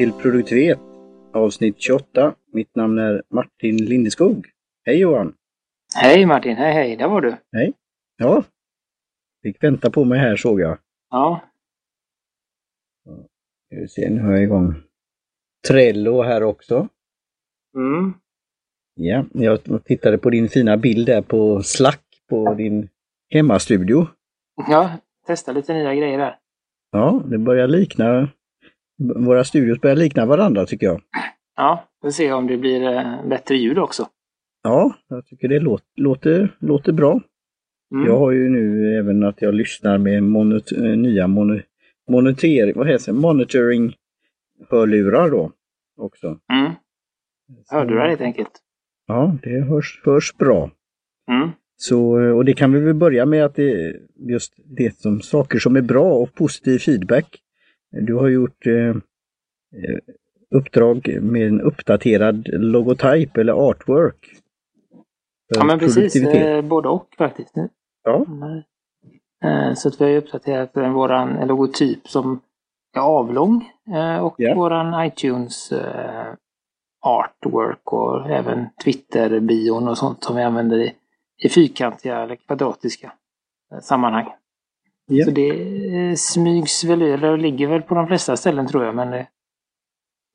Till Produktivitet avsnitt 28. Mitt namn är Martin Lindeskog. Hej Johan! Hej Martin, hej hej, där var du. Hej! Ja, fick vänta på mig här såg jag. Ja, Ska vi se, nu har jag igång Trello här också. mm. Ja, jag tittade på din fina bild där på Slack på din hemmastudio. ja testa lite nya grejer där. Ja, det börjar likna, våra studios börjar likna varandra tycker jag. Ja, får se om det blir eh, bättre ljud också. Ja, jag tycker det låter, låter, låter bra. Mm. Jag har ju nu även att jag lyssnar med monit eh, nya mon monitering, vad heter det, monitoring-hörlurar då också. Mm. Det helt enkelt? Ja, det hörs, hörs bra. Mm. Så, eh, och det kan vi väl börja med att det just det som saker som är bra och positiv feedback. Du har gjort eh, eh, uppdrag med en uppdaterad logotyp eller artwork. Ja men precis, eh, både och faktiskt. Ja, Eh, Så att vi har uppdaterat våran logotyp som är avlång och Ja. våran iTunes artwork och även Twitter-bion och sånt som vi använder i, i fyrkantiga eller kvadratiska sammanhang. Ja. Så det eh, smygs väl, eller ligger väl på de flesta ställen tror jag, men eh,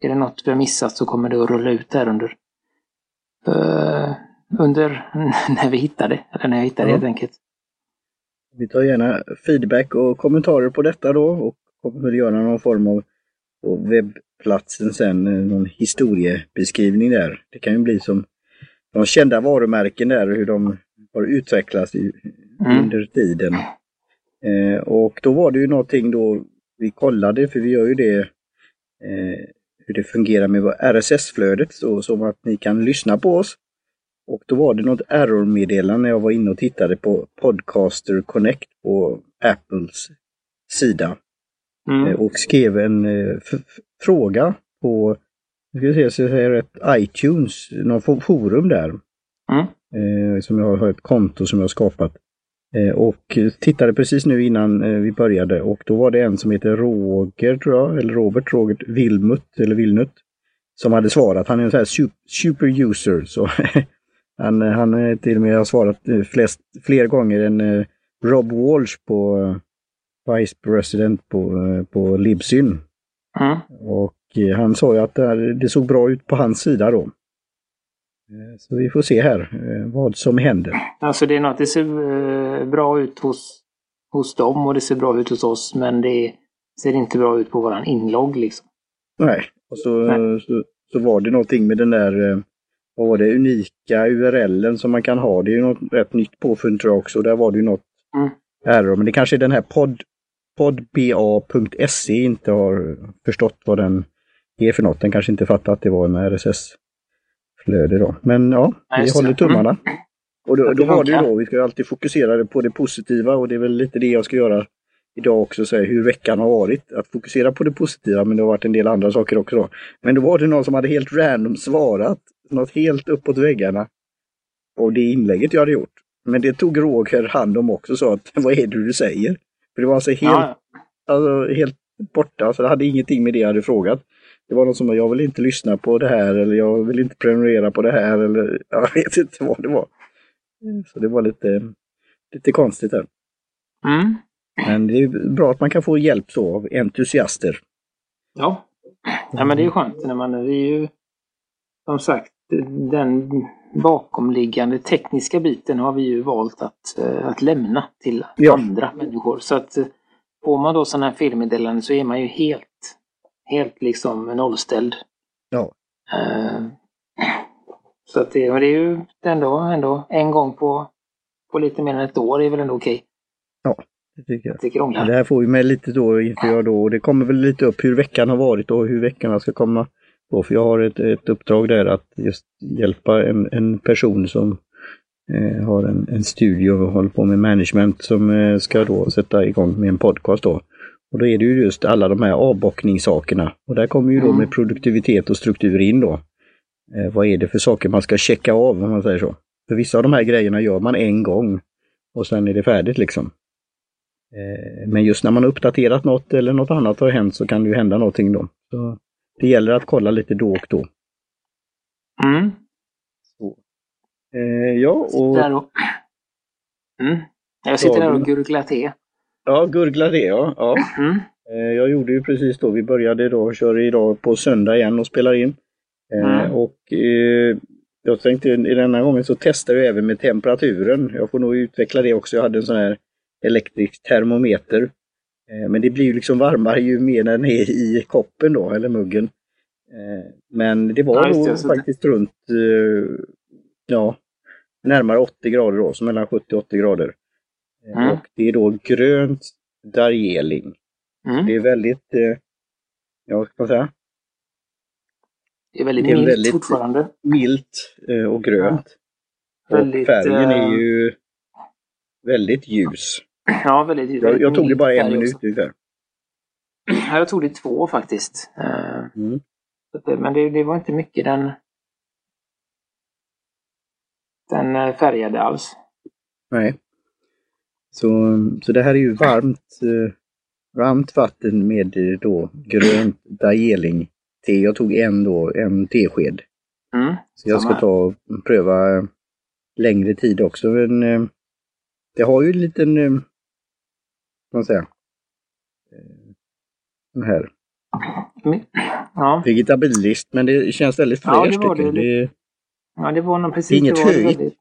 är det något vi har missat så kommer det att rulla ut där under eh, under när vi hittar det, eller när jag hittar det helt enkelt. Vi tar gärna feedback och kommentarer på detta då och kommer väl göra någon form av på webbplatsen sen, någon historiebeskrivning där. Det kan ju bli som de kända varumärken där, hur de har utvecklats i, Mm. under tiden. Eh, och då var det ju någonting då vi kollade, för vi gör ju det, eh, hur det fungerar med RSS-flödet, så som att ni kan lyssna på oss. Och då var det något error-meddelande när jag var inne och tittade på Podcaster Connect på Apples sida. Mm. Eh, och skrev en eh, fråga på, nu ska vi se så jag säger rätt, iTunes, någon fo- forum där. Mm. Eh, som jag har ett konto som jag har skapat. Eh, och tittade precis nu innan eh, vi började och då var det en som heter Roger, tror jag, eller Robert, Roger Wilmut, eller Wilnut, som hade svarat. Han är en sån här su- super user, så han, han till och med har svarat eh, flest, fler gånger än Rob Walsh på Vice President på, på Libsyn. Mm. Och han sa ju att det, här, det såg bra ut på hans sida då. Eh, Så vi får se här eh, vad som händer. Alltså det är något, det ser eh, bra ut hos, hos dem och det ser bra ut hos oss men det ser inte bra ut på våran inlogg liksom. Nej, och så, Nej. så, så var det någonting med den där vad var det, unika URLen som man kan ha. Det är ju något rätt nytt påfund tror jag också. Där var det ju något Mm. error. Men det kanske är den här pod, podba.se inte har förstått vad den är för något. Den kanske inte fattat att det var en RSS-flöde då. Men ja, vi just håller tummarna. Och då, då var det ju då, vi ska ju alltid fokusera på det positiva och det är väl lite det jag ska göra idag också, säga hur veckan har varit. Att fokusera på det positiva, men det har varit en del andra saker också då. Men då var det någon som hade helt random svarat, något helt uppåt väggarna. Och det inlägget jag hade gjort. Men det tog Roger hand om också och sa att vad är det du säger? För det var alltså helt, Ja, alltså, helt borta, så det hade ingenting med det jag hade frågat. Det var något som jag vill inte lyssna på det här eller jag vill inte prenumerera på det här eller jag vet inte vad det var. Så det var lite, lite konstigt där. mm. Men det är bra att man kan få hjälp så av entusiaster. ja. ja men det är ju skönt när man, vi är ju som sagt den bakomliggande tekniska biten har vi ju valt att, eh, att lämna till Ja. andra människor. Så att eh, får man då sådana här felmeddelanden så är man ju helt, helt liksom nollställd. Ja. Eh, Så att det, men det är ju ändå, ändå en gång på, på lite mer än ett år är väl ändå okej. Det tycker jag. Jag tycker om det. det här får vi med lite då inför jag då och det kommer väl lite upp hur veckan har varit och hur veckorna ska komma. Då, för jag har ett, ett uppdrag där att just hjälpa en, en person som eh, har en, en studio och håller på med management som eh, ska då sätta igång med en podcast då. Och då är det ju just alla de här avbockningssakerna. Och där kommer ju då Mm. med produktivitet och struktur in då. Eh, vad är det för saker man ska checka av om man säger så. För vissa av de här grejerna gör man en gång och sen är det färdigt liksom. Eh, Men just när man har uppdaterat något eller något annat har hänt så kan det ju hända någonting då. Så det gäller att kolla lite då och då. Mm. Så. Eh, ja, och... Där och... Mm. Jag sitter här och gurglar te. Ja, gurglar det ja. ja. Mm. Eh, jag gjorde ju precis då, vi började då, kör idag på söndag igen och spelar in. Eh, Mm. Och eh, jag tänkte i denna gången så testar jag även med temperaturen. Jag får nog utveckla det också. Jag hade en sån här elektrisk termometer. Men det blir ju liksom varmare ju mer den är i koppen då, eller muggen. Men det var Ja, nog faktiskt runt, ja, närmare 80 grader då, så mellan 70 och 80 grader. Eh, Mm. Och det är då grönt Darjeeling. Mm. Det är väldigt, eh, ja vad ska man säga, Det är väldigt det är milt väldigt- fortfarande. milt eh, och grönt. Och Väldigt, färgen är eh, ju väldigt ljus. Ja, väldigt, Jag, väldigt jag tog det bara en minut ungefär. Ja, jag tog det två faktiskt. Eh, Mm. Men det, det var inte mycket den den färgade alls. Nej. Så, så det här är ju varmt, eh, varmt vatten med eh, då grönt Darjeeling te. Jag tog en då, en tesked. Mm. Så jag ska här. ta och pröva längre tid också. Men eh, det har ju en liten, vad man säga, den här Mi- Ja, vegetabiliskt, men det känns väldigt Ja, det fräscht var det. Det, ja, det var nog precis... Inget det var höjt.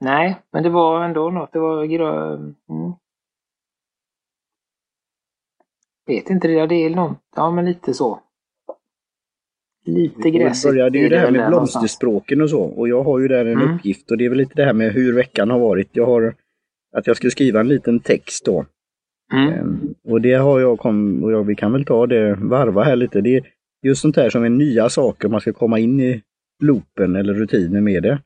Nej, men det var ändå något. Det var grö... Mm. Vet inte, det det är något. Ja, men lite så. Lite gräsigt. började ju det här med blomsterspråken och så. Och jag har ju där en Mm. uppgift och det är väl lite det här med hur veckan har varit. Jag har att jag skulle skriva en liten text då. Mm. Ehm, Och det har jag kom, och jag, vi kan väl ta det, varva här lite. Det är just sånt här som är nya saker, man ska komma in i loopen eller rutinen med det.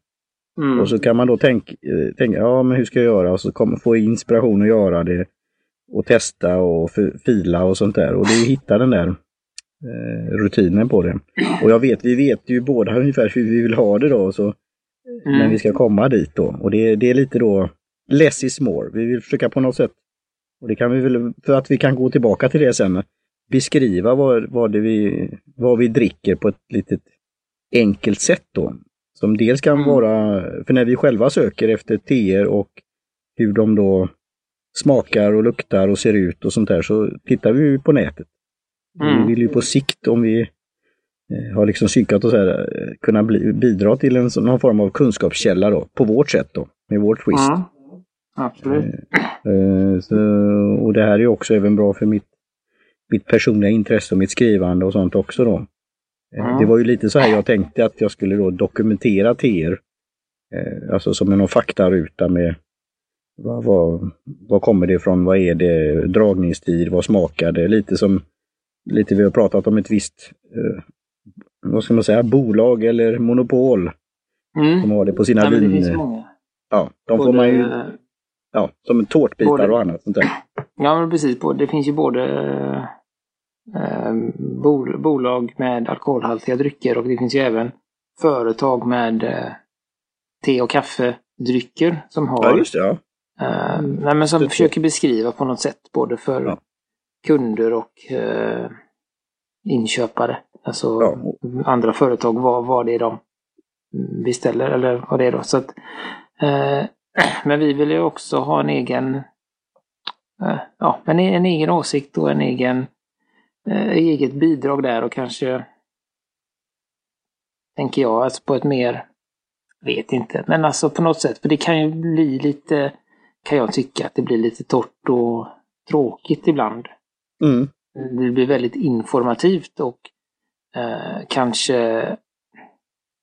Mm. Och så kan man då tänka, eh, tänka, ja men hur ska jag göra? Och så kommer få inspiration att göra det. Och testa och fila och sånt där. Och det är hitta den där eh, rutinen på det. Och jag vet, vi vet ju båda ungefär hur vi vill ha det då. Så, Mm. Men vi ska komma dit då. Och det, det är lite då less is more. Vi vill försöka på något sätt, och det kan vi väl, för att vi kan gå tillbaka till det sen, beskriva vad, vad, vi, vad vi dricker på ett litet enkelt sätt då. Som dels kan Mm. vara, för när vi själva söker efter teer och hur de då smakar och luktar och ser ut och sånt där så tittar vi ju på nätet. Mm. Vi vill ju på sikt om vi eh, har liksom synkat och så här, eh, kunna bli, bidra till en någon form av kunskapskälla då, på vårt sätt då, med vårt twist. Mm. Absolut. Eh, så, och det här är också även bra för mitt, mitt personliga intresse och mitt skrivande och sånt också då. Mm. Det var ju lite så här jag tänkte att jag skulle då dokumentera teer. Eh, alltså som en faktaruta med vad, vad, vad kommer det ifrån, vad är det, dragningstid, vad smakar det? Lite som lite vi har pratat om ett visst, eh, vad ska man säga, bolag eller monopol Mm. som har det på sina Ja, vin. Ja, de får Både- man ju, ja, som tårtbitar både- och annat sånt där. Ja, men precis. Både- Det finns ju både eh, bol, bolag med alkoholhaltiga drycker och det finns ju även företag med eh, te och kaffedrycker som har Ja, just det. Ja. eh, nej, men som Det- försöker beskriva på något sätt både för Ja. kunder och eh, inköpare. Alltså Ja. andra företag, vad, vad det är de beställer eller vad det är då. Så att, eh, men vi vill ju också ha en egen eh, ja, men en egen åsikt och en egen eget bidrag där och kanske tänker jag alltså på ett mer vet inte, men alltså på något sätt, för det kan ju bli lite kan jag tycka att det blir lite torrt och tråkigt ibland. Mm. Det blir väldigt informativt och eh, kanske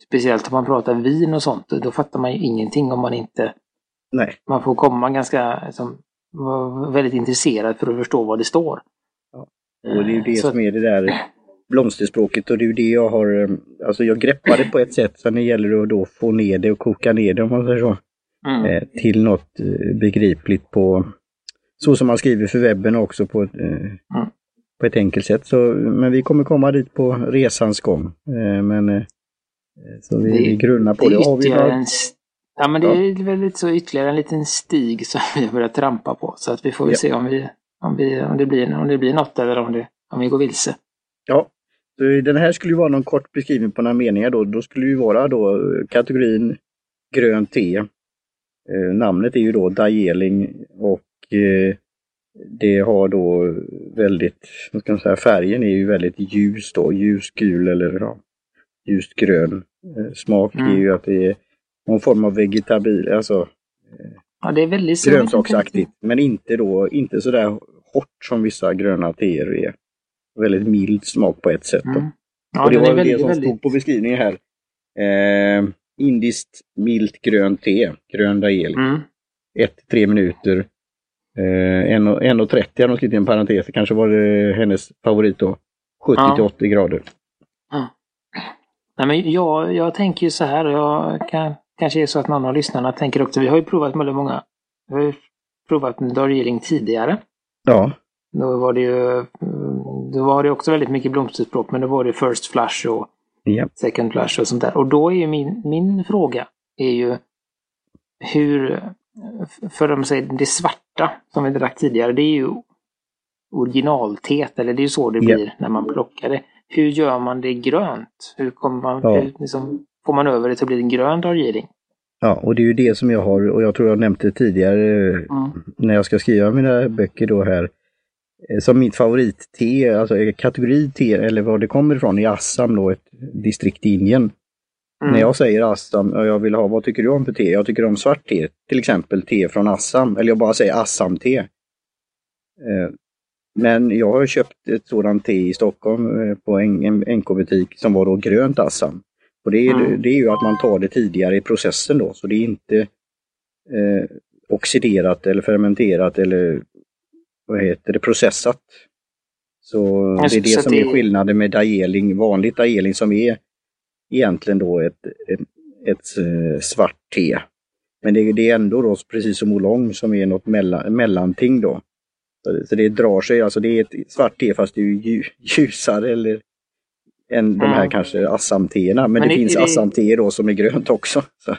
speciellt om man pratar vin och sånt, då fattar man ju ingenting om man inte Nej. man får komma ganska liksom, väldigt intresserad för att förstå vad det står. Och det är ju det Så- som är det där blomsterspråket och det är ju det jag har, eh, alltså jag greppar det på ett sätt, sen det gäller det att då få ner det och koka ner det om man säger så, Mm. eh, till något eh, begripligt på, så som man skriver för webben också på ett, eh, på ett enkelt sätt. Så, men vi kommer komma dit på resans gång. Eh, men eh, så vi, Det- vi grunnar på det det. Har vi några, ja, men det är väl lite så ytterligare en liten stig som vi har börjat trampa på. Så att vi får väl Ja. se om, vi, om, vi, om, det blir, om det blir något eller om, det, om vi går vilse. ja, den här skulle ju vara någon kort beskrivning på några meningar då. Då skulle ju vara då kategorin grönt te. Eh, namnet är ju då Dajeling och eh, det har då väldigt, vad ska man säga, färgen är ju väldigt ljus då, ljusgul eller ja, ljust grön. Eh, smak mm. är ju att det är någon form av vegetabil, alltså ja, det är väldigt grönsaksaktigt. Men inte då, inte sådär hårt som vissa gröna teer är. Väldigt mild smak på ett sätt. Mm. Ja, och det var väldigt, det som väldigt... stod på beskrivningen här. Eh, indiskt milt grönt te, grön dael. Mm. 1-3 minuter. Eh, 1.30 har de skrivit i en parentes, kanske var det hennes favorit då. 70 ja. 80 grader. Ja. Nej, men jag, jag tänker ju så här, jag kan, kanske är så att någon av lyssnarna tänker också, vi har ju provat väldigt många, vi har ju provat Darjeeling tidigare. Ja. Då var det ju, då var det också väldigt mycket blomsterspråk, men då var det First Flush och ja. Second Flush och sånt där. Och då är ju min, min fråga är ju hur, för de säger det svarta som vi drack tidigare, det är ju originaltet, eller det är ju så det blir ja. när man plockar det. Hur gör man det grönt? Hur, kommer man, ja. hur liksom, får man över det till att bli en grön Darjeeling? Ja, och det är ju det som jag har, och jag tror jag nämnt det tidigare mm. när jag ska skriva mina böcker då här. Eh, som mitt favorit-te, alltså kategori te, eller var det kommer ifrån, i Assam då, ett distrikt i Indien. Mm. När jag säger Assam och jag vill ha, vad tycker du om för te? Jag tycker om svart te, till exempel te från Assam, eller jag bara säger Assam-te. Eh, men jag har köpt ett sådant te i Stockholm eh, på en NK-butik som var då grönt Assam. Och det är, mm. det är ju att man tar det tidigare i processen då, så det är inte eh, oxiderat eller fermenterat eller vad heter det, processat. Så det är det som är skillnaden med dajeling, vanligt dajeling som är egentligen då ett, ett, ett eh, svart te. Men det, det, är ändå då precis som oolong som är något mellan, mellanting då. Så det drar sig, alltså det är ett svart te fast det är ljusare eller än mm. de här kanske Assam-teerna. Men, Men, det, det finns Assam-teer då som är grönt också. Så.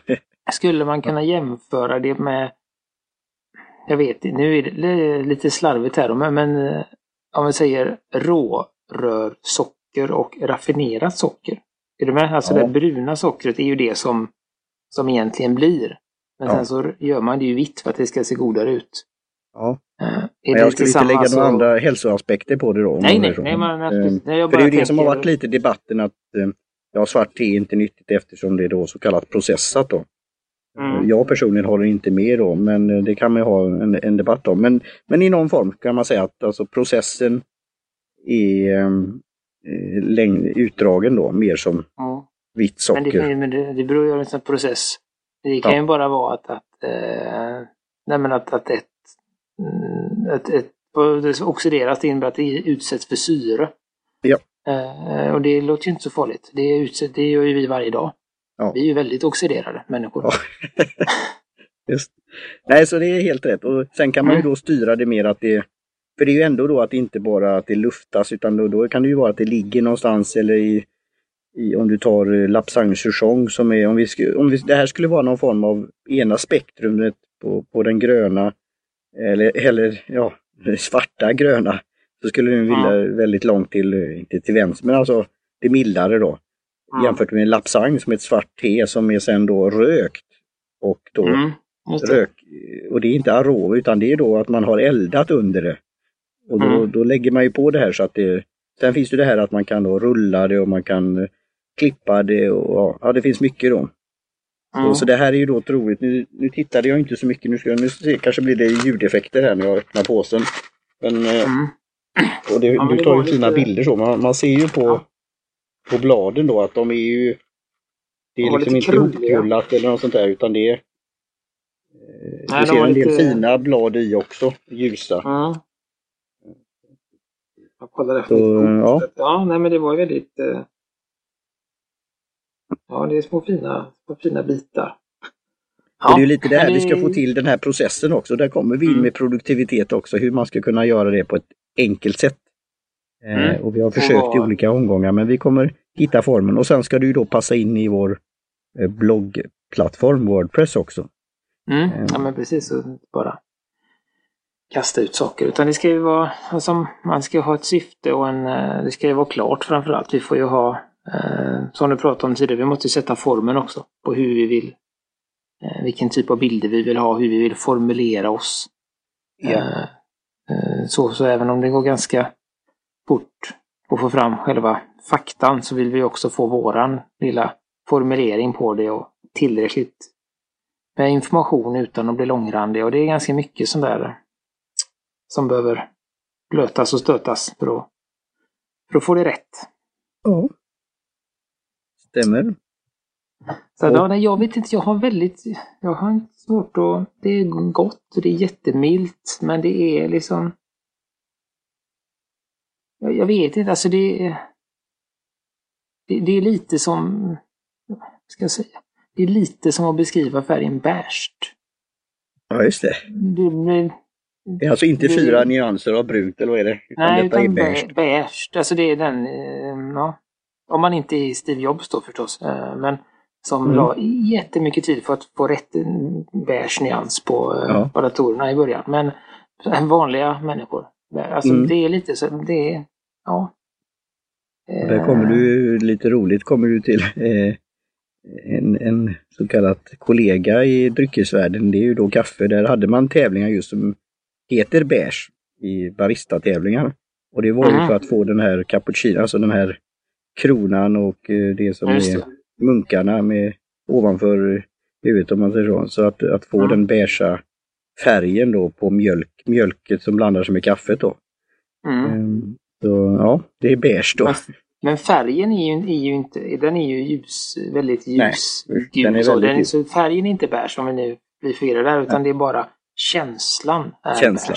Skulle man kunna jämföra det med, jag vet inte, nu är det lite slarvigt här men, men eh, om vi säger rårörsocker och raffinerat socker. Är du med? Alltså ja. det bruna sockret är ju det som, som egentligen blir. Men ja. sen så gör man det ju vitt för att det ska se godare ut. Ja. Uh, men jag skulle inte lägga så... några andra hälsoaspekter på det då. Nej, nej, nej, man, nej, nej, För det är ju det som har varit lite debatten att uh, ja, svart te är inte nyttigt eftersom det är då så kallat processat då. Mm. Jag personligen håller inte med då, men det kan man ju ha en, en, debatt om. Men, men i någon form kan man säga att alltså, processen är um, längd, utdragen då, mer som mm. vitt socker. Men det, men det, det beror ju på en process. Det kan ja. ju bara vara att, att, eh, nej, men att, att ett ett, ett, det oxideras, det innebär att det utsätts för syre. Ja. Eh, och det låter ju inte så farligt. Det, utsätt, det gör ju vi varje dag. Ja. Vi är ju väldigt oxiderade människor. Ja. Just. Nej, så det är helt rätt. Och sen kan man ju mm. då styra det mer att det för det är ju ändå då att det inte bara att det luftas utan då, då kan det ju vara att det ligger någonstans eller i, i om du tar eh, Lapsang Souchong som är, om vi, om vi, det här skulle vara någon form av ena spektrumet på, på den gröna eller, eller ja, svarta gröna, så skulle den vilja ja. väldigt långt till, inte till vänster, men alltså det mildare då. Ja. Jämfört med lapsang som är ett svart te som är sen då rökt. Och då mm, rök, och det är inte aroma utan det är då att man har eldat under det. Och då, mm. då lägger man ju på det här så att det, sen finns det det här att man kan då rulla det och man kan klippa det och ja, det finns mycket då. Så, så, det här är ju då troligt. Nu, nu tittade jag inte så mycket. Nu ska jag nu se, kanske blir det ljudeffekter här när jag öppnar påsen. Men, eh, mm. och det, ja, du tar ju fina lite... bilder så. Man, man ser ju på, ja. på bladen då att de är ju... Det är liksom inte hopkullat eller något sånt där utan det är... Eh, nej, du ser en del lite... fina blad i också, ljusa. Ja. Jag kollade efter så, ja. ja, nej men det var väldigt... Eh... Ja, det är små fina, små fina bitar. Ja, det är lite det här vi ska få till den här processen också. Där kommer vi in mm. med produktivitet också, hur man ska kunna göra det på ett enkelt sätt. Eh, mm. Och vi har försökt i olika omgångar men vi kommer hitta formen och sen ska du då passa in i vår eh, bloggplattform Wordpress också. Mm. Eh. Ja men precis, bara kasta ut saker. Utan det ska ju vara, alltså, man ska ha ett syfte och en, det ska ju vara klart framförallt. Vi får ju ha, eh, som du pratade om tidigare, vi måste sätta formen också på hur vi vill, eh, vilken typ av bilder vi vill ha, hur vi vill formulera oss. Ja. Eh, så, så även om det går ganska fort att få fram själva faktan så vill vi också få våran lilla formulering på det och tillräckligt med information utan att bli långrandig. Och det är ganska mycket sånt där som behöver blötas och stötas för att, för att få det rätt. Ja. Stämmer. Så och... ja, jag vet inte, jag har väldigt, jag har svårt att, det är gott, det är jättemilt, men det är liksom jag, jag vet inte, alltså det är, det, det, är lite som, ska jag säga, det är lite som att beskriva färgen beige. Ja, just det. det, det är alltså inte det, fyra nyanser av brunt, eller vad är det? Utan nej, utan beige. beige. Alltså det är den, eh, ja. Om man inte är Steve Jobs då förstås. Eh, men som mm. la jättemycket tid för att få rätt beige nyans på, eh, ja. på datorerna i början. Men vanliga människor. Alltså mm. det är lite så, det är, ja. Där kommer du, lite roligt, kommer du till eh, en, en så kallad kollega i dryckesvärlden, det är ju då kaffe. Där hade man tävlingar just som heter beige i barista-tävlingar. Och det var ju för att få den här cappuccino, alltså den här kronan och eh, det som är munkarna med ovanför huvudet om man säger så. Så att, att få mm. den beigea färgen då på mjölk, mjölket som blandar sig med kaffet då. Mm. Um, så ja, det är beige då. Men, färgen är ju, är ju, inte, den är ju ljus, väldigt ljus. Nej, den är väldigt den, så färgen är inte beige om vi nu blir förvirrade där, utan Nej. det är bara känslan. Är känslan.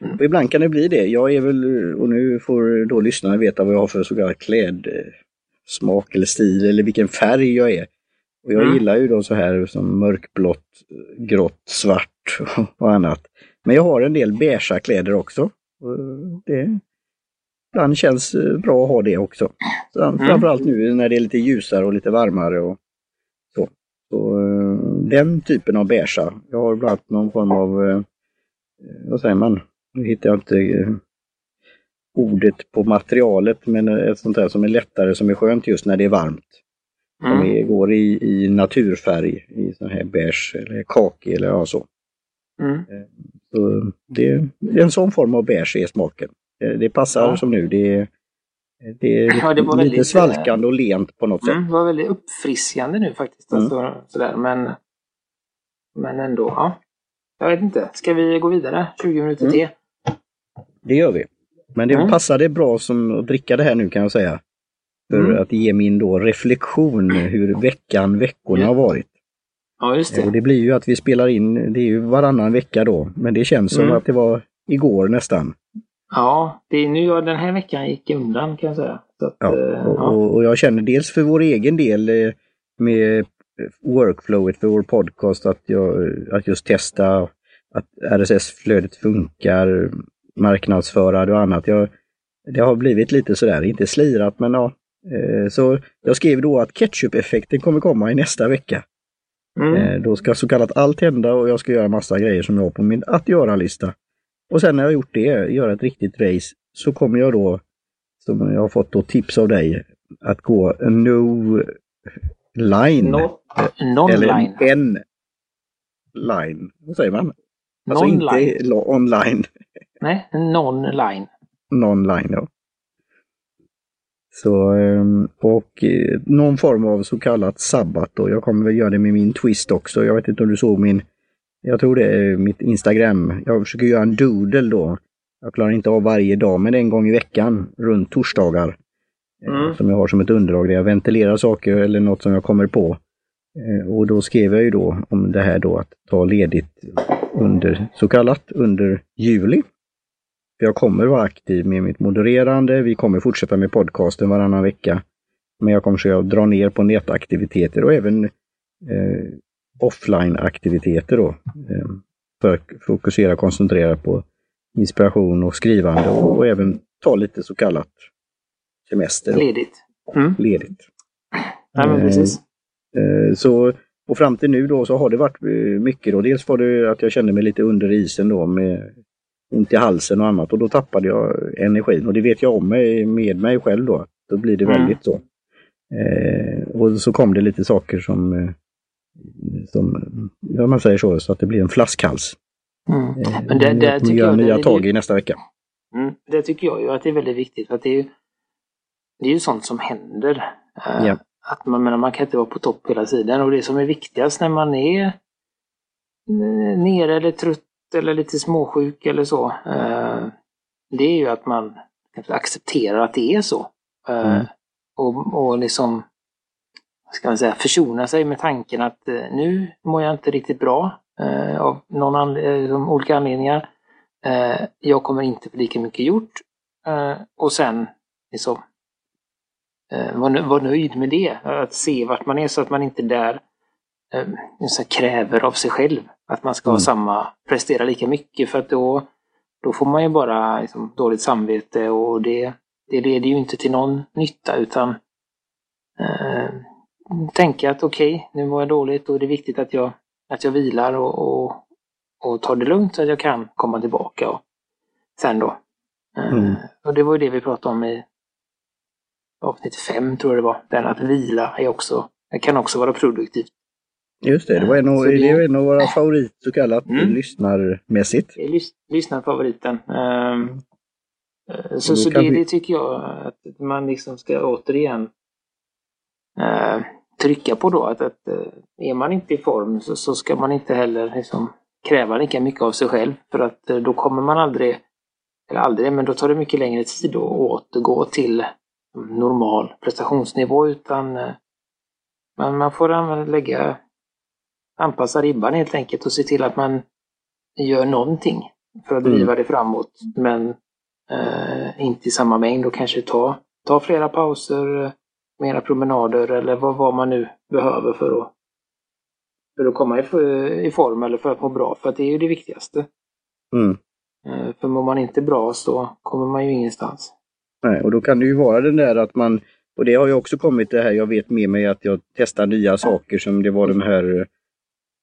Mm. Och ibland kan det bli det. Jag är väl, och nu får då lyssnarna veta vad jag har för så kallad klädsmak eller stil eller vilken färg jag är. Och jag mm. gillar ju då så här som mörkblått, grått, svart och annat. Men jag har en del beigea kläder också. Det ibland känns bra att ha det också. Så, mm. Framförallt nu när det är lite ljusare och lite varmare och så. så den typen av beigea. Jag har bland annat någon form av, vad säger man, nu hittar jag inte ordet på materialet, men ett sånt där som är lättare, som är skönt just när det är varmt. Mm. De går i, i naturfärg, i sån här beige eller kaki eller ja, så. Mm. Eh, så det, är en sån form av beige är smaken. Det, det passar ja. som nu. Det, det är ja, det lite väldigt, svalkande och lent på något mm, sätt. Det var väldigt uppfriskande nu faktiskt. Mm. Alltså, sådär. Men, men ändå, ja. Jag vet inte. Ska vi gå vidare? 20 minuter mm. till? Det gör vi. Men det mm. passade bra som att dricka det här nu kan jag säga. För mm. att ge min då reflektion hur veckan, veckorna har varit. Ja, just det. Och det blir ju att vi spelar in, det är ju varannan vecka då, men det känns som mm. att det var igår nästan. Ja, det är nu den här veckan gick undan kan jag säga. Att, ja, eh, och, ja. och, jag känner dels för vår egen del eh, med workflowet för vår podcast att, jag, att just testa att RSS-flödet funkar, marknadsföra det och annat. Jag, det har blivit lite sådär, inte slirat men ja, Eh, så jag skrev då att ketchup-effekten kommer komma i nästa vecka. Mm. Eh, då ska så kallat allt hända och jag ska göra massa grejer som jag har på min att göra-lista. Och sen när jag gjort det, göra ett riktigt race, så kommer jag då, som jag har fått då tips av dig, att gå no line. No. Eller en line. Vad säger man? Alltså inte online. Nej, non-line. Non-line, ja. Så, ehm, och eh, någon form av så kallat sabbat då. Jag kommer väl göra det med min twist också. Jag vet inte om du såg min, jag tror det är mitt Instagram. Jag försöker göra en doodle då. Jag klarar inte av varje dag, men en gång i veckan runt torsdagar. Eh, mm. Som jag har som ett underlag där jag ventilerar saker eller något som jag kommer på. Eh, och då skrev jag ju då om det här då att ta ledigt under så kallat under juli. Jag kommer vara aktiv med mitt modererande. Vi kommer fortsätta med podcasten varannan vecka. Men jag kommer försöka dra ner på nätaktiviteter och även eh, offline-aktiviteter då. Eh, för att fokusera och koncentrera på inspiration och skrivande och, och även ta lite så kallat semester. Ledigt. Mm. Ledigt. Ja, men precis. Eh, eh, så, och fram till nu då så har det varit eh, mycket då. Dels var det att jag kände mig lite under isen då med ont i halsen och annat och då tappade jag energin och det vet jag om mig, med mig själv då. Då blir det mm. väldigt så. Eh, och så kom det lite saker som, eh, som, ja man säger så, så att det blir en flaskhals. Mm. Eh, Men det, det tycker jag nya tag i nästa vecka. Mm, det tycker jag ju att det är väldigt viktigt att det är ju, det är ju sånt som händer. Eh. Att man, menar, man kan inte vara på topp hela tiden och det som är viktigast när man är eh, nere eller trött eller lite småsjuk eller så. Eh, det är ju att man accepterar att det är så. Eh, mm. Och, och liksom ska man säga, försona sig med tanken att eh, nu mår jag inte riktigt bra av någon anled olika anledningar. jag kommer inte få lika mycket gjort. och sen liksom vara var nöjd med det. Att se vart man är så att man inte där så kräver av sig själv. Att man ska mm. ha samma, prestera lika mycket för att då, då får man ju bara liksom, dåligt samvete och det, det leder ju inte till någon nytta utan eh, tänka att okej, okay, nu mår jag dåligt och det är viktigt att jag, att jag vilar och, och, och tar det lugnt så att jag kan komma tillbaka och, sen då. Eh, mm. Och det var ju det vi pratade om i avsnitt fem tror jag det var. Den att vila är också, det kan också vara produktivt. Just det, det var en av, det, är en av våra favoriter så kallat mm. lyssnarmässigt. Lys, lyssnarfavoriten. Um, så så det, vi... det, tycker jag att man liksom ska återigen uh, trycka på då att, att uh, är man inte i form så, så ska man inte heller liksom kräva lika mycket av sig själv för att uh, då kommer man aldrig, eller aldrig, men då tar det mycket längre tid att återgå till normal prestationsnivå utan man, man får lägga anpassa ribban helt enkelt och se till att man gör någonting för att driva mm. det framåt. Men eh, inte i samma mängd och kanske ta, ta flera pauser, mera promenader eller vad, vad man nu behöver för att, för att komma i, i form eller för att må bra. För det är ju det viktigaste. Mm. Eh, för mår man inte bra så kommer man ju ingenstans. Nej, och då kan det ju vara den där att man, och det har ju också kommit det här, jag vet med mig att jag testar nya saker som det var den här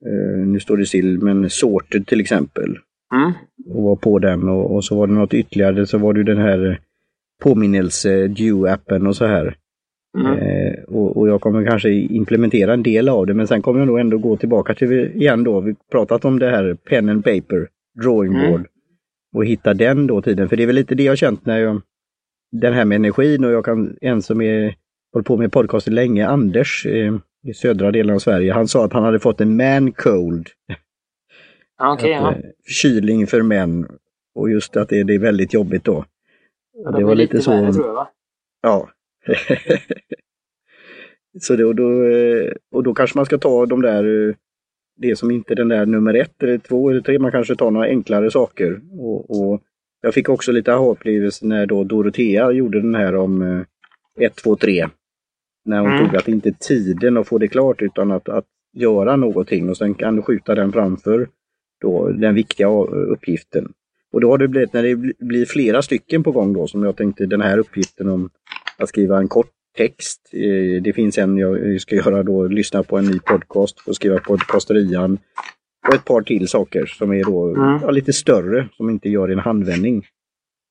Uh, nu står det still, men Sorted till exempel. Mm. Och var på den och, och, så var det något ytterligare, så var det den här påminnelse Due-appen och så här. Mm. Uh, och, och, jag kommer kanske implementera en del av det, men sen kommer jag nog ändå gå tillbaka till igen då, vi pratat om det här pen and paper, drawing mm. board. Mm. Och hitta den då tiden, för det är väl lite det jag känt när jag, den här med energin och jag kan, en som är, hållit på med podcaster länge, Anders, eh, i södra delen av Sverige. Han sa att han hade fått en man cold. Okay, ja. Eh, förkylning för män. Och just att det, det är väldigt jobbigt då. Ja, det var lite, lite så. Värre, tror jag, va? Ja. så det, och, då, eh, och då kanske man ska ta de där, eh, det som inte den där nummer ett eller två eller tre, man kanske tar några enklare saker. Och, och jag fick också lite aha-upplevelse när då Dorotea gjorde den här om 1, 2, 3. När hon mm. tog att inte tiden att få det klart utan att, att göra någonting och sen kan du skjuta den framför då, den viktiga uppgiften. Och då har det blivit, när det blir flera stycken på gång då, som jag tänkte den här uppgiften om att skriva en kort text. Eh, det finns en jag ska göra då, lyssna på en ny podcast och skriva podcasterian. Och ett par till saker som är då mm. ja, lite större, som inte gör en handvändning.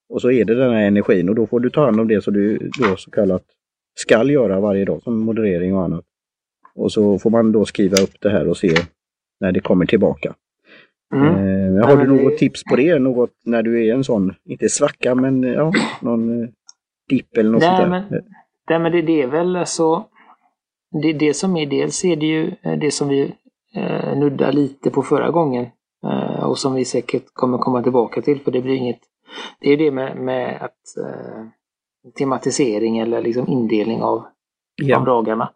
Och så är det den här energin och då får du ta hand om det så du då så kallat skall göra varje dag som moderering och annat. Och så får man då skriva upp det här och se när det kommer tillbaka. Mm. Eh, har du något tips på det? Något när du är en sån, inte svacka, men ja, någon eh, dipp eller något nej, sånt där? Men, nej, men det, det är väl alltså det, det som är dels är det ju eh, det som vi eh, nuddar lite på förra gången eh, och som vi säkert kommer komma tillbaka till för det blir inget det är det med, med att eh, tematisering eller liksom indelning av, ja. av dagarna.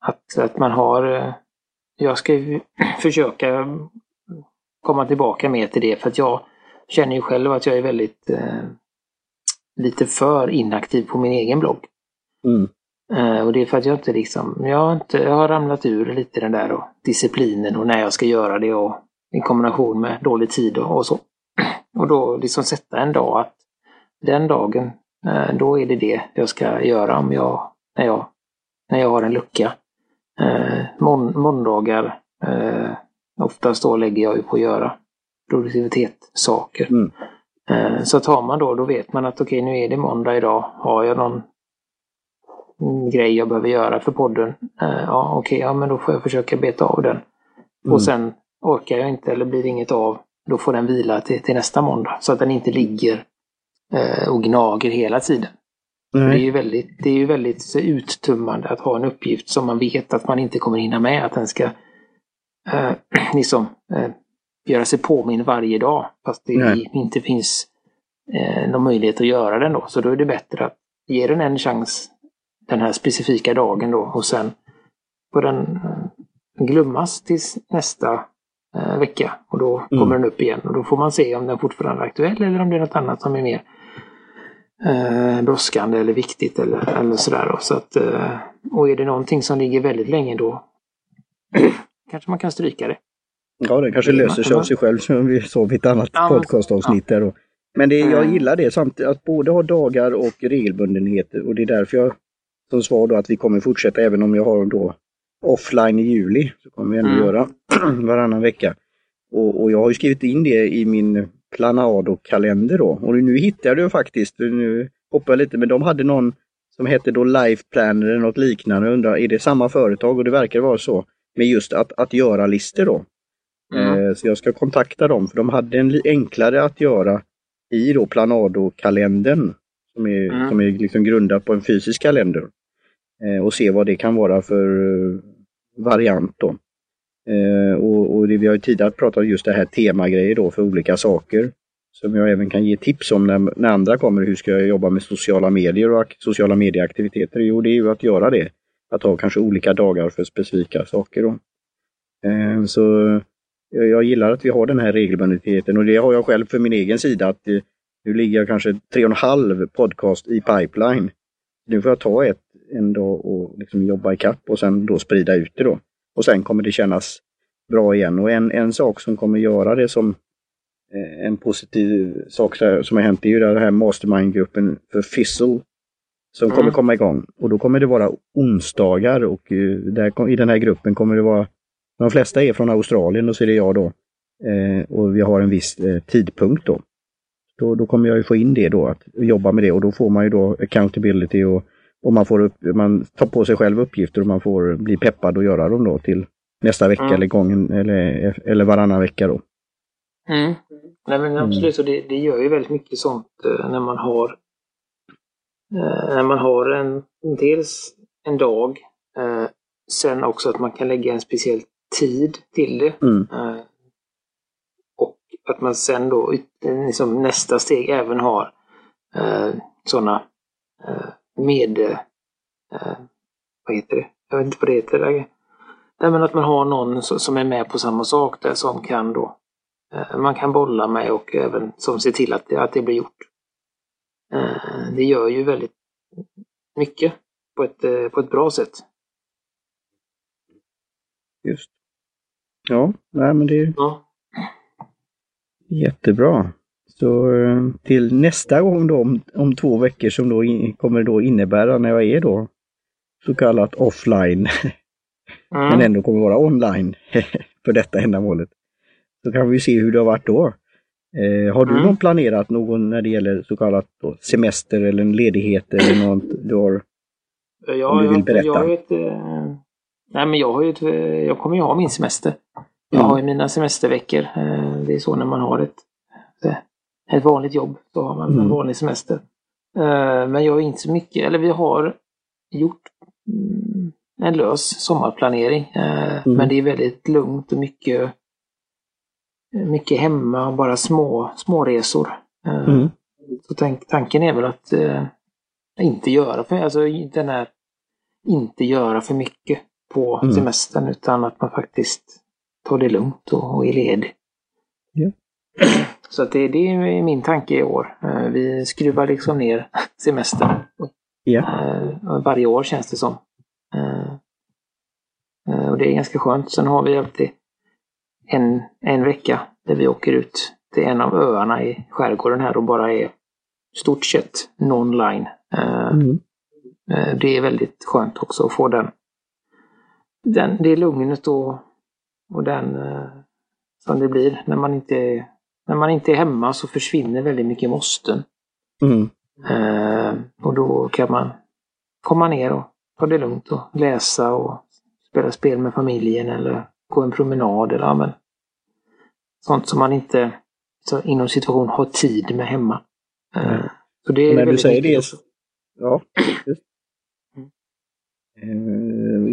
Att, att man har... Eh, jag ska försöka komma tillbaka mer till det för att jag känner ju själv att jag är väldigt eh, lite för inaktiv på min egen blogg. Mm. Eh, och det är för att jag inte liksom, jag har, inte, jag har ramlat ur lite den där och disciplinen och när jag ska göra det och i kombination med dålig tid och, och så. Och då liksom sätta en dag att den dagen då är det det jag ska göra om jag, när, jag, när jag har en lucka. Eh, mån, måndagar, eh, oftast då lägger jag ju på att göra produktivitetssaker. Mm. Eh, så tar man då, då vet man att okej, okay, nu är det måndag idag. Har jag någon grej jag behöver göra för podden? Eh, ja, okej, okay, ja men då får jag försöka beta av den. Mm. Och sen orkar jag inte eller blir inget av, då får den vila till, till nästa måndag. Så att den inte ligger eh, och gnager hela tiden. Det är, ju väldigt, det är ju väldigt uttummande att ha en uppgift som man vet att man inte kommer hinna med. Att den ska eh, liksom, eh, göra sig påminn varje dag. Fast det Nej. inte finns eh, någon möjlighet att göra den då. Så då är det bättre att ge den en chans den här specifika dagen då och sen får den eh, glömmas tills nästa eh, vecka. Och då mm. kommer den upp igen och då får man se om den fortfarande är aktuell eller om det är något annat som är mer eh, brådskande eller viktigt eller, eller sådär. Då. Så att, eh, och är det någonting som ligger väldigt länge då kanske man kan stryka det. Ja, det kanske löser sig av sig själv som vi sa i ett annat ja, podcastavsnitt. Ja. Där Men det, jag gillar det samtidigt, att både ha dagar och regelbundenheter och det är därför jag som svar då att vi kommer fortsätta även om jag har då offline i juli. Så kommer vi ändå mm. göra varannan vecka. Och, och, jag har ju skrivit in det i min Planado-kalender då. Och nu hittade jag faktiskt, nu hoppar jag lite, men de hade någon som hette då Life Planner eller något liknande. Jag undrar, är det samma företag? Och det verkar vara så. Med just att, att göra-listor då. Mm. Eh, så jag ska kontakta dem, för de hade en enklare att göra i då Planado-kalendern. Som är, mm. som är liksom grundad på en fysisk kalender. Eh, och se vad det kan vara för eh, variant då. Eh, och, och det, vi har ju tidigare pratat om just det här temagrejer då för olika saker. Som jag även kan ge tips om när, när andra kommer. Hur ska jag jobba med sociala medier och sociala medieaktiviteter? Jo, det är ju att göra det. Att ha kanske olika dagar för specifika saker. Då. Eh, så jag gillar att vi har den här regelbundenheten och det har jag själv för min egen sida. att eh, Nu ligger jag kanske tre och en halv podcast i pipeline. Nu får jag ta ett en dag och liksom jobba i kapp och sen då sprida ut det då. Och sen kommer det kännas bra igen. Och en, en sak som kommer göra det som eh, en positiv sak som har hänt är ju den här mastermind-gruppen för Fizzle som mm. kommer komma igång. Och då kommer det vara onsdagar och uh, där, i den här gruppen kommer det vara, de flesta är från Australien och så är det jag då. Eh, och vi har en viss eh, tidpunkt då. då. Då kommer jag ju få in det då, att jobba med det och då får man ju då accountability och och man, får upp, man tar på sig själv uppgifter och man får bli peppad och göra dem då till nästa vecka mm. eller gången eller, eller varannan vecka då. Mm. Nej men absolut, mm. det, det gör ju väldigt mycket sånt eh, när man har eh, när man har en, dels en dag, eh, sen också att man kan lägga en speciell tid till det. Mm. och att man sen då, liksom nästa steg, även har sådana med, eh, vad heter det? Jag vet inte vad det heter. Nej, men att man har någon som är med på samma sak där som kan då, eh, man kan bolla med och även som ser till att det, att det blir gjort. Eh, det gör ju väldigt mycket på ett, eh, på ett bra sätt. Just. Ja, nej men det är ja. jättebra. Så eh, till nästa gång då om, om två veckor som då in, kommer då innebära när jag är då så kallat offline. Mm. men ändå kommer vara online för detta ändamålet. Så kan vi se hur det har varit då. Eh, har du mm. någon planerat någon när det gäller så kallat semester eller en ledighet eller något du har? Ja, om du vill berätta. Jag, har ett, eh, nej men jag har ju ett, jag kommer ju ha min semester. Jag mm. har ju mina semesterveckor. Eh, det är så när man har ett ett vanligt jobb. Då har man mm. en vanlig semester. Uh, men jag är inte så mycket, eller vi har gjort mm, en lös sommarplanering. Uh, mm. Men det är väldigt lugnt och mycket, mycket hemma och bara små, små resor. Uh, mm. Så tank, tanken är väl att inte göra för, alltså den här, inte göra för mycket på mm. semestern utan att man faktiskt tar det lugnt och, och är ledig. Ja. Så att det, det är min tanke i år. Eh, vi skruvar liksom ner semestern. Yeah. Varje år känns det som. Eh, eh, och det är ganska skönt. Sen har vi alltid en, en vecka där vi åker ut till en av öarna i skärgården här och bara är stort sett non-line. Mm. Det är väldigt skönt också att få den, den det lugnet och, och den som det blir när man inte när man inte är hemma så försvinner väldigt mycket måsten. Mm. Eh, och då kan man komma ner och ta det lugnt och läsa och spela spel med familjen eller gå en promenad eller ja, sånt som man inte så inom situation har tid med hemma. Eh, så det är När du säger det, också. ja. Just.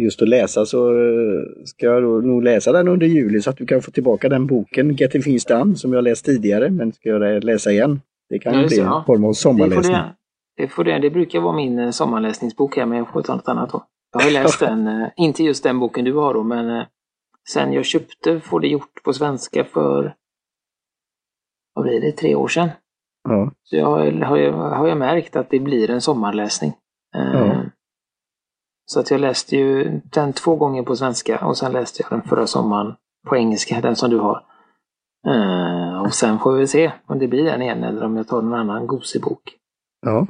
Just att läsa så eh, ska jag då nog läsa den under juli så att du kan få tillbaka den boken, Getting Things Done, som jag läst tidigare, men ska jag läsa igen. Det kan ju bli en ja. form av sommarläsning. det, får det, det brukar vara min eh, sommarläsningsbok här, men jag får ta något annat då. Jag har läst den, eh, inte just den boken du har då, men sen jag köpte Får det gjort på svenska för, vad blir det, tre år sedan. Ja. Så jag har, har, jag, har jag märkt att det blir en sommarläsning. Ja. Så att jag läste ju den två gånger på svenska och sen läste jag den förra sommaren på engelska, den som du har. Eh, och sen får vi se om det blir den igen eller om jag tar någon annan gosig bok. Ja.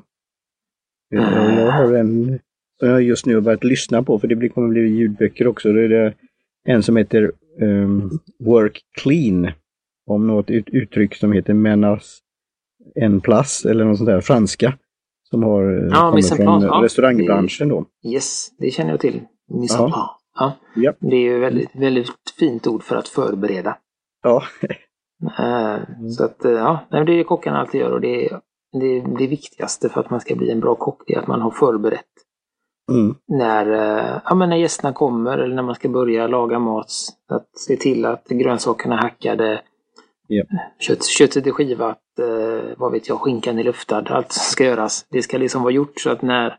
Ja, Jag har en som jag just nu har börjat lyssna på, för det kommer bli ljudböcker också. Det är det en som heter ehm, Work Clean. Om något ut, uttryck som heter menas en plus eller något sånt där, franska. Som har eh, Ja, en från place, ja. restaurangbranschen då. Yes, det känner jag till. Mise Ja. en. Ja. Ja. Det är ju väldigt, väldigt fint ord för att förbereda. Ja, Eh, Så att, eh, ja, det är kockarna alltid gör och det är det, det viktigaste för att man ska bli en bra kock, det är att man har förberett mm. när, eh, ja, men när gästerna kommer eller när man ska börja laga mat. Att se till att grönsakerna är hackade, Ja. kött, köttet är skivat, eh, vad vet jag, skinkan är luftad. Allt ska göras. Det ska liksom vara gjort så att när,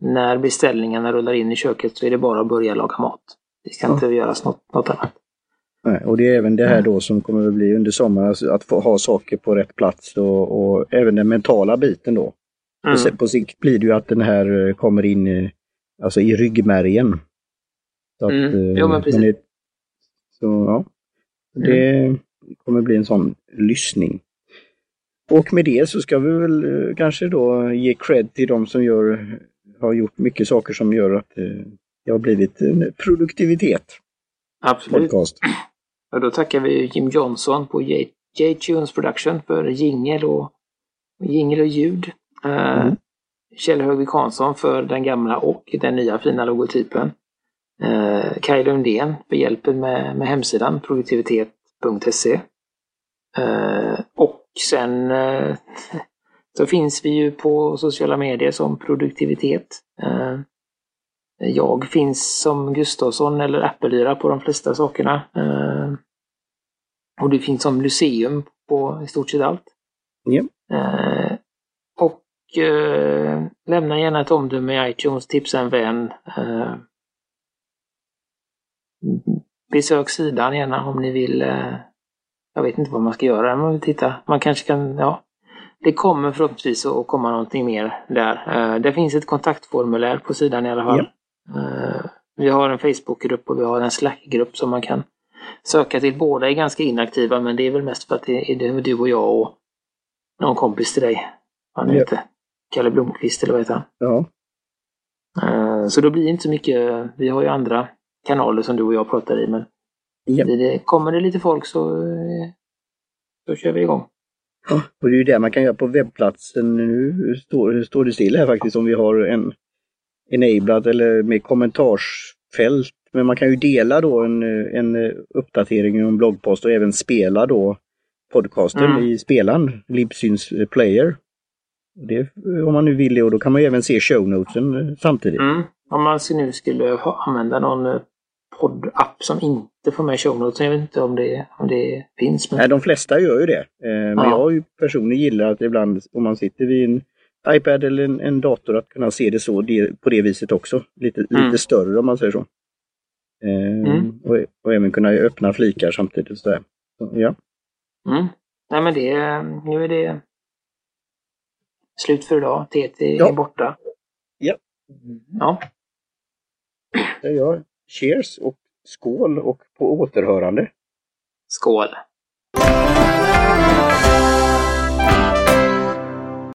när beställningarna rullar in i köket så är det bara att börja laga mat. Det ska Ja. inte göras något, något annat. Nej, och det är även det här då som kommer att bli under sommaren, alltså att få ha saker på rätt plats och, och även den mentala biten då. Mm. Sen på sikt blir det ju att den här eh, kommer in i, alltså i ryggmärgen. Så att, Mm. eh, Jo, men precis. det, så ja, det kommer bli en sån lyssning. Och med det så ska vi väl eh, kanske då ge cred till de som gör, har gjort mycket saker som gör att eh, det har blivit en produktivitet Absolut. podcast. Och då tackar vi Jim Johnson på J-Tunes Production för jingel och, jingel och ljud. Eh, Mm. Kjell Högvik Hansson för den gamla och den nya fina logotypen. Uh, Kaj Lundén för hjälpen med, med hemsidan produktivitet.se. Eh, och sen eh, så finns vi ju på sociala medier som produktivitet. Eh, jag finns som Gustavsson eller Appelyra på de flesta sakerna. Eh, och du finns som Lyceum på i stort sett allt. Ja. Eh, och eh, lämna gärna ett omdöme i iTunes, tipsa en vän. Besök sidan gärna om ni vill. Eh, jag vet inte vad man ska göra, man vill titta. Man kanske kan, ja. Det kommer förhoppningsvis att komma någonting mer där. Eh, det finns ett kontaktformulär på sidan i alla fall. Eh, vi har en Facebookgrupp och vi har en Slackgrupp som man kan söka till. Båda är ganska inaktiva men det är väl mest för att det är du och jag och någon kompis till dig. Han Ja. heter Kalle Blomqvist eller vad heter han? Ja, Så då blir det inte så mycket. Vi har ju andra kanaler som du och jag pratar i men Ja. blir det, kommer det lite folk så, eh, så kör vi igång. och det är ju det man kan göra på webbplatsen. Nu står, står det still här faktiskt om vi har en enablad eller med kommentarsfält. Men man kan ju dela då en, en uppdatering och en bloggpost och även spela då podcasten Mm. i spelaren, Libsyns player. Det, om man nu vill det och då kan man även se shownotesen samtidigt. Mm. Om man nu skulle använda någon eh, poddapp som inte får med show notes. Jag vet inte om det, om det finns. Men... Nej, de flesta gör ju det. Eh, men Ja. jag har ju personligen gillat att ibland om man sitter vid en iPad eller en, en dator att kunna se det så det, på det viset också. Lite, Mm. lite större om man säger så. Eh, Mm. och, och även kunna öppna flikar samtidigt. Så ja. Mm. Nej men det, nu är det slut för idag. TT Ja. är borta. Ja. Ja. Det gör. Cheers och skål och på återhörande. Skål!